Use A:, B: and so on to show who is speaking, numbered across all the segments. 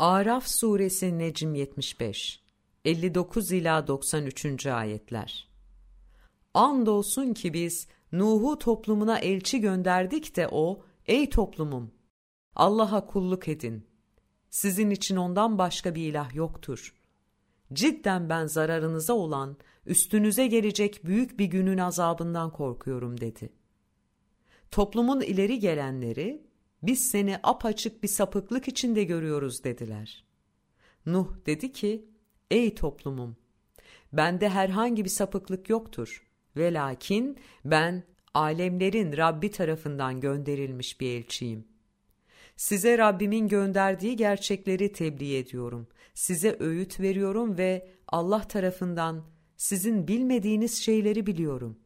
A: Araf suresi Necm 75 59 ila 93. ayetler. Andolsun ki biz Nuh'u toplumuna elçi gönderdik de o, ey toplumum, Allah'a kulluk edin. Sizin için ondan başka bir ilah yoktur. Cidden ben zararınıza olan, üstünüze gelecek büyük bir günün azabından korkuyorum dedi. Toplumun ileri gelenleri, biz seni apaçık bir sapıklık içinde görüyoruz dediler. Nuh dedi ki, ey toplumum, bende herhangi bir sapıklık yoktur. Ve lakin ben alemlerin Rabbi tarafından gönderilmiş bir elçiyim. Size Rabbimin gönderdiği gerçekleri tebliğ ediyorum. Size öğüt veriyorum ve Allah tarafından sizin bilmediğiniz şeyleri biliyorum.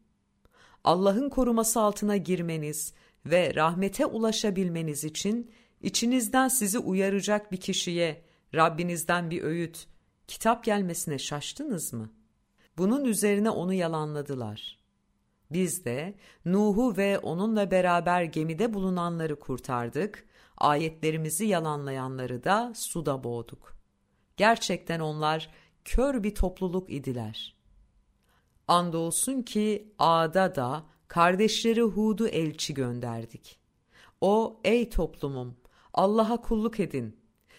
A: Allah'ın koruması altına girmeniz ve rahmete ulaşabilmeniz için içinizden sizi uyaracak bir kişiye Rabbinizden bir öğüt, kitap gelmesine şaştınız mı? Bunun üzerine onu yalanladılar. Biz de Nuh'u ve onunla beraber gemide bulunanları kurtardık, ayetlerimizi yalanlayanları da suda boğduk. Gerçekten onlar kör bir topluluk idiler. Andolsun ki A'da da kardeşleri Hud'u elçi gönderdik. O, ey toplumum, Allah'a kulluk edin.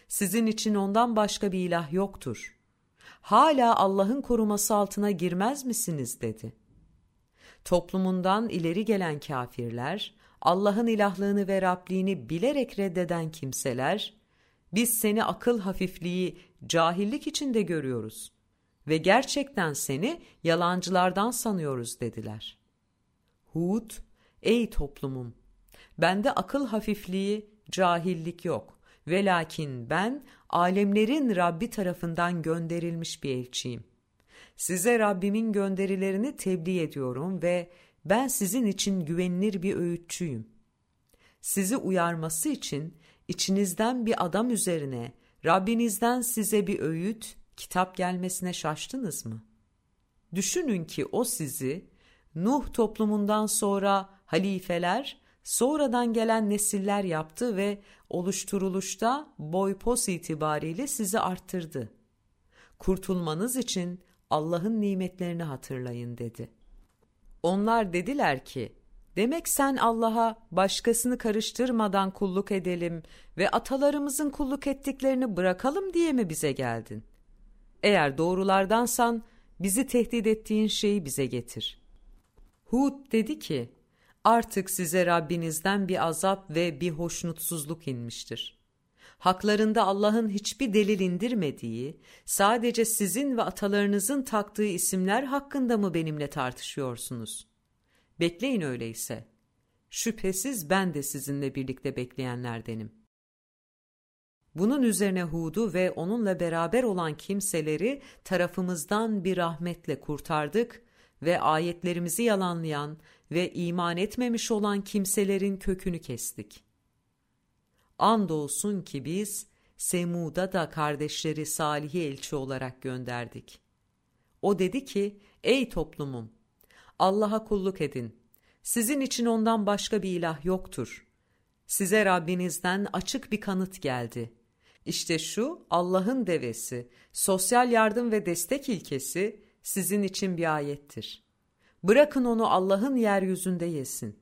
A: Sizin için ondan başka bir ilah yoktur. Hala Allah'ın koruması altına girmez misiniz dedi. Toplumundan ileri gelen kafirler, Allah'ın ilahlığını ve Rabliğini bilerek reddeden kimseler, biz seni akıl hafifliği, cahillik içinde görüyoruz ve gerçekten seni yalancılardan sanıyoruz dediler. Hud, ey toplumum, bende akıl hafifliği, cahillik yok ve lakin ben alemlerin Rabbi tarafından gönderilmiş bir elçiyim. Size Rabbimin gönderilerini tebliğ ediyorum ve ben sizin için güvenilir bir öğütçüyüm. Sizi uyarması için içinizden bir adam üzerine Rabbinizden size bir öğüt, kitap gelmesine şaştınız mı? Düşünün ki o sizi Nuh toplumundan sonra halifeler, sonradan gelen nesiller yaptı ve oluşturuluşta boy pos itibariyle sizi arttırdı. Kurtulmanız için Allah'ın nimetlerini hatırlayın dedi. Onlar dediler ki, demek sen Allah'a başkasını karıştırmadan kulluk edelim ve atalarımızın kulluk ettiklerini bırakalım diye mi bize geldin? Eğer doğrulardansan bizi tehdit ettiğin şeyi bize getir. Hud dedi ki, artık size Rabbinizden bir azap ve bir hoşnutsuzluk inmiştir. Haklarında Allah'ın hiçbir delil indirmediği, sadece sizin ve atalarınızın taktığı isimler hakkında mı benimle tartışıyorsunuz? Bekleyin öyleyse. Şüphesiz ben de sizinle birlikte bekleyenlerdenim. Bunun üzerine Hud'u ve onunla beraber olan kimseleri tarafımızdan bir rahmetle kurtardık ve ayetlerimizi yalanlayan ve iman etmemiş olan kimselerin kökünü kestik. Andolsun ki biz Semud'a da kardeşleri Salih'i elçi olarak gönderdik. O dedi ki, ey toplumum, Allah'a kulluk edin. Sizin için ondan başka bir ilah yoktur. Size Rabbinizden açık bir kanıt geldi. İşte şu Allah'ın devesi, sosyal yardım ve destek ilkesi sizin için bir ayettir. Bırakın onu Allah'ın yeryüzünde yesin.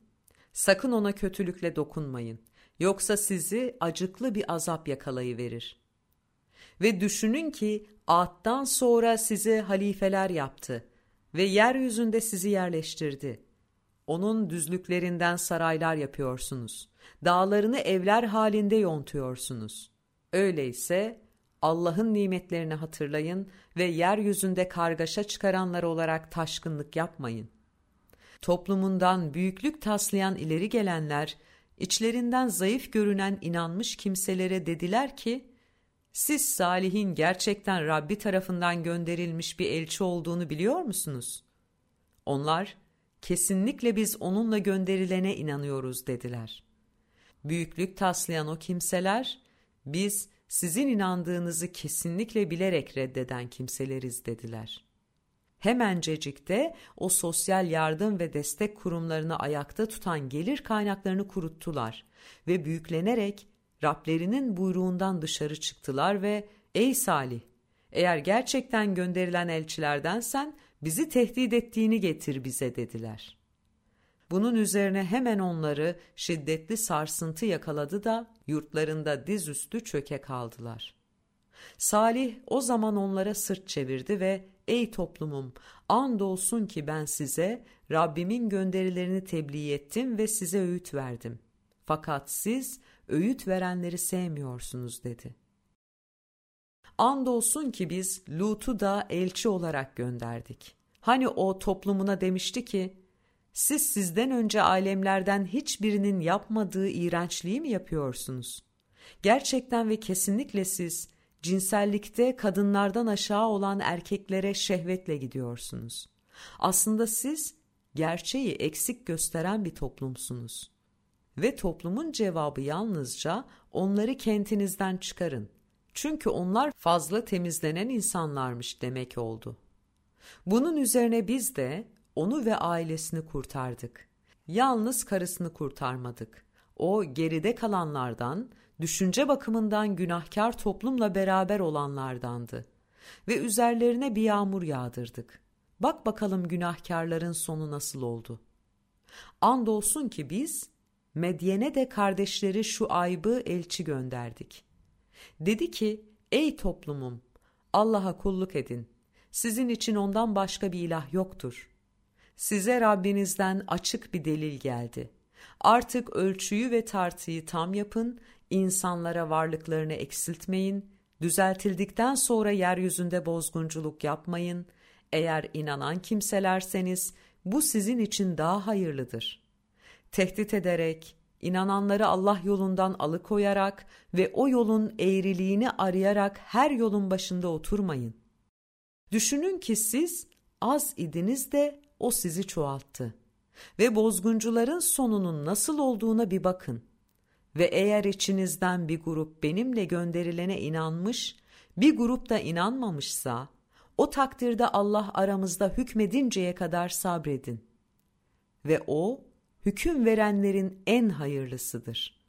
A: Sakın ona kötülükle dokunmayın. Yoksa sizi acıklı bir azap yakalayıverir. Ve düşünün ki Ad'dan sonra sizi halifeler yaptı ve yeryüzünde sizi yerleştirdi. Onun düzlüklerinden saraylar yapıyorsunuz. Dağlarını evler halinde yontuyorsunuz. Öyleyse Allah'ın nimetlerini hatırlayın ve yeryüzünde kargaşa çıkaranlar olarak taşkınlık yapmayın. Toplumundan büyüklük taslayan ileri gelenler, içlerinden zayıf görünen inanmış kimselere dediler ki, siz Salih'in gerçekten Rabbi tarafından gönderilmiş bir elçi olduğunu biliyor musunuz? Onlar, kesinlikle biz onunla gönderilene inanıyoruz dediler. Büyüklük taslayan o kimseler, biz sizin inandığınızı kesinlikle bilerek reddeden kimseleriz dediler. Hemencecikte o sosyal yardım ve destek kurumlarını ayakta tutan gelir kaynaklarını kuruttular ve büyüklenerek Rablerinin buyruğundan dışarı çıktılar ve ''Ey Salih, eğer gerçekten gönderilen elçilerdensen bizi tehdit ettiğini getir bize.'' dediler. Bunun üzerine hemen onları şiddetli sarsıntı yakaladı da yurtlarında dizüstü çöke kaldılar. Salih o zaman onlara sırt çevirdi ve ''Ey toplumum, andolsun ki ben size Rabbimin gönderilerini tebliğ ettim ve size öğüt verdim. Fakat siz öğüt verenleri sevmiyorsunuz.'' dedi. Andolsun ki biz Lut'u da elçi olarak gönderdik. Hani o toplumuna demişti ki, siz sizden önce alemlerden hiçbirinin yapmadığı iğrençliği mi yapıyorsunuz? Gerçekten ve kesinlikle siz cinsellikte kadınlardan aşağı olan erkeklere şehvetle gidiyorsunuz. Aslında siz gerçeği eksik gösteren bir toplumsunuz. Ve toplumun cevabı yalnızca onları kentinizden çıkarın. Çünkü onlar fazla temizlenen insanlarmış demek oldu. Bunun üzerine biz de onu ve ailesini kurtardık. Yalnız karısını kurtarmadık. O geride kalanlardan, düşünce bakımından günahkar toplumla beraber olanlardandı. Ve üzerlerine bir yağmur yağdırdık. Bak bakalım günahkarların sonu nasıl oldu. Andolsun ki biz Medyen'e de kardeşleri şu aybı elçi gönderdik. Dedi ki, ey toplumum, Allah'a kulluk edin. Sizin için ondan başka bir ilah yoktur. Size Rabbinizden açık bir delil geldi. Artık ölçüyü ve tartıyı tam yapın, insanlara varlıklarını eksiltmeyin, düzeltildikten sonra yeryüzünde bozgunculuk yapmayın. Eğer inanan kimselerseniz bu sizin için daha hayırlıdır. Tehdit ederek, inananları Allah yolundan alıkoyarak ve o yolun eğriliğini arayarak her yolun başında oturmayın. Düşünün ki siz az idiniz de o sizi çoğalttı. Ve bozguncuların sonunun nasıl olduğuna bir bakın. Ve eğer içinizden bir grup benimle gönderilene inanmış, bir grup da inanmamışsa, o takdirde Allah aramızda hükmedinceye kadar sabredin. Ve O, hüküm verenlerin en hayırlısıdır.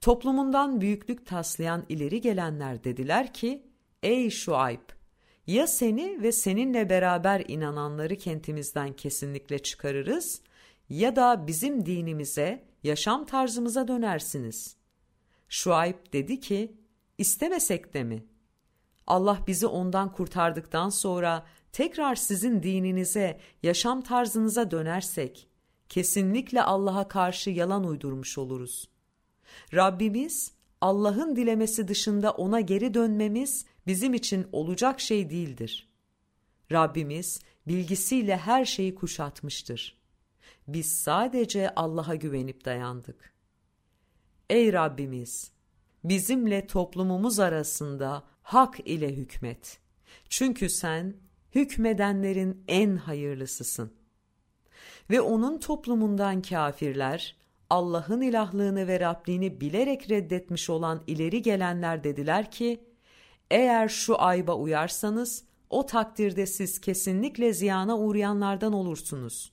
A: Toplumundan büyüklük taslayan ileri gelenler dediler ki, Ey Şuayb! Ya seni ve seninle beraber inananları kentimizden kesinlikle çıkarırız ya da bizim dinimize, yaşam tarzımıza dönersiniz. Şuayb dedi ki, istemesek de mi? Allah bizi ondan kurtardıktan sonra tekrar sizin dininize, yaşam tarzınıza dönersek, kesinlikle Allah'a karşı yalan uydurmuş oluruz. Rabbimiz, Allah'ın dilemesi dışında ona geri dönmemiz bizim için olacak şey değildir. Rabbimiz bilgisiyle her şeyi kuşatmıştır. Biz sadece Allah'a güvenip dayandık. Ey Rabbimiz! Bizimle toplumumuz arasında hak ile hükmet. Çünkü sen hükmedenlerin en hayırlısısın. Ve onun toplumundan kafirler, Allah'ın ilahlığını ve Rabbini bilerek reddetmiş olan ileri gelenler dediler ki, eğer şu ayba uyarsanız, o takdirde siz kesinlikle ziyana uğrayanlardan olursunuz.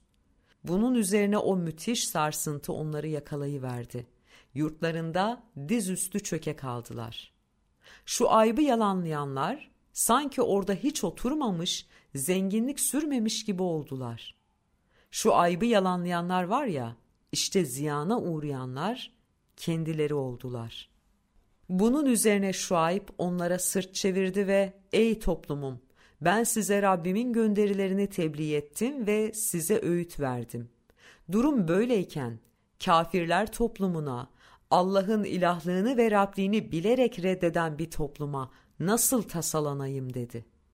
A: Bunun üzerine o müthiş sarsıntı onları yakalayıverdi. Yurtlarında dizüstü çöke kaldılar. Şu aybı yalanlayanlar, sanki orada hiç oturmamış, zenginlik sürmemiş gibi oldular. Şu aybı yalanlayanlar var ya, işte ziyana uğrayanlar kendileri oldular. Bunun üzerine Şuayb onlara sırt çevirdi ve ''Ey toplumum, ben size Rabbimin gönderilerini tebliğ ettim ve size öğüt verdim. Durum böyleyken kafirler toplumuna, Allah'ın ilahlığını ve Rabbini bilerek reddeden bir topluma nasıl tasalanayım dedi.''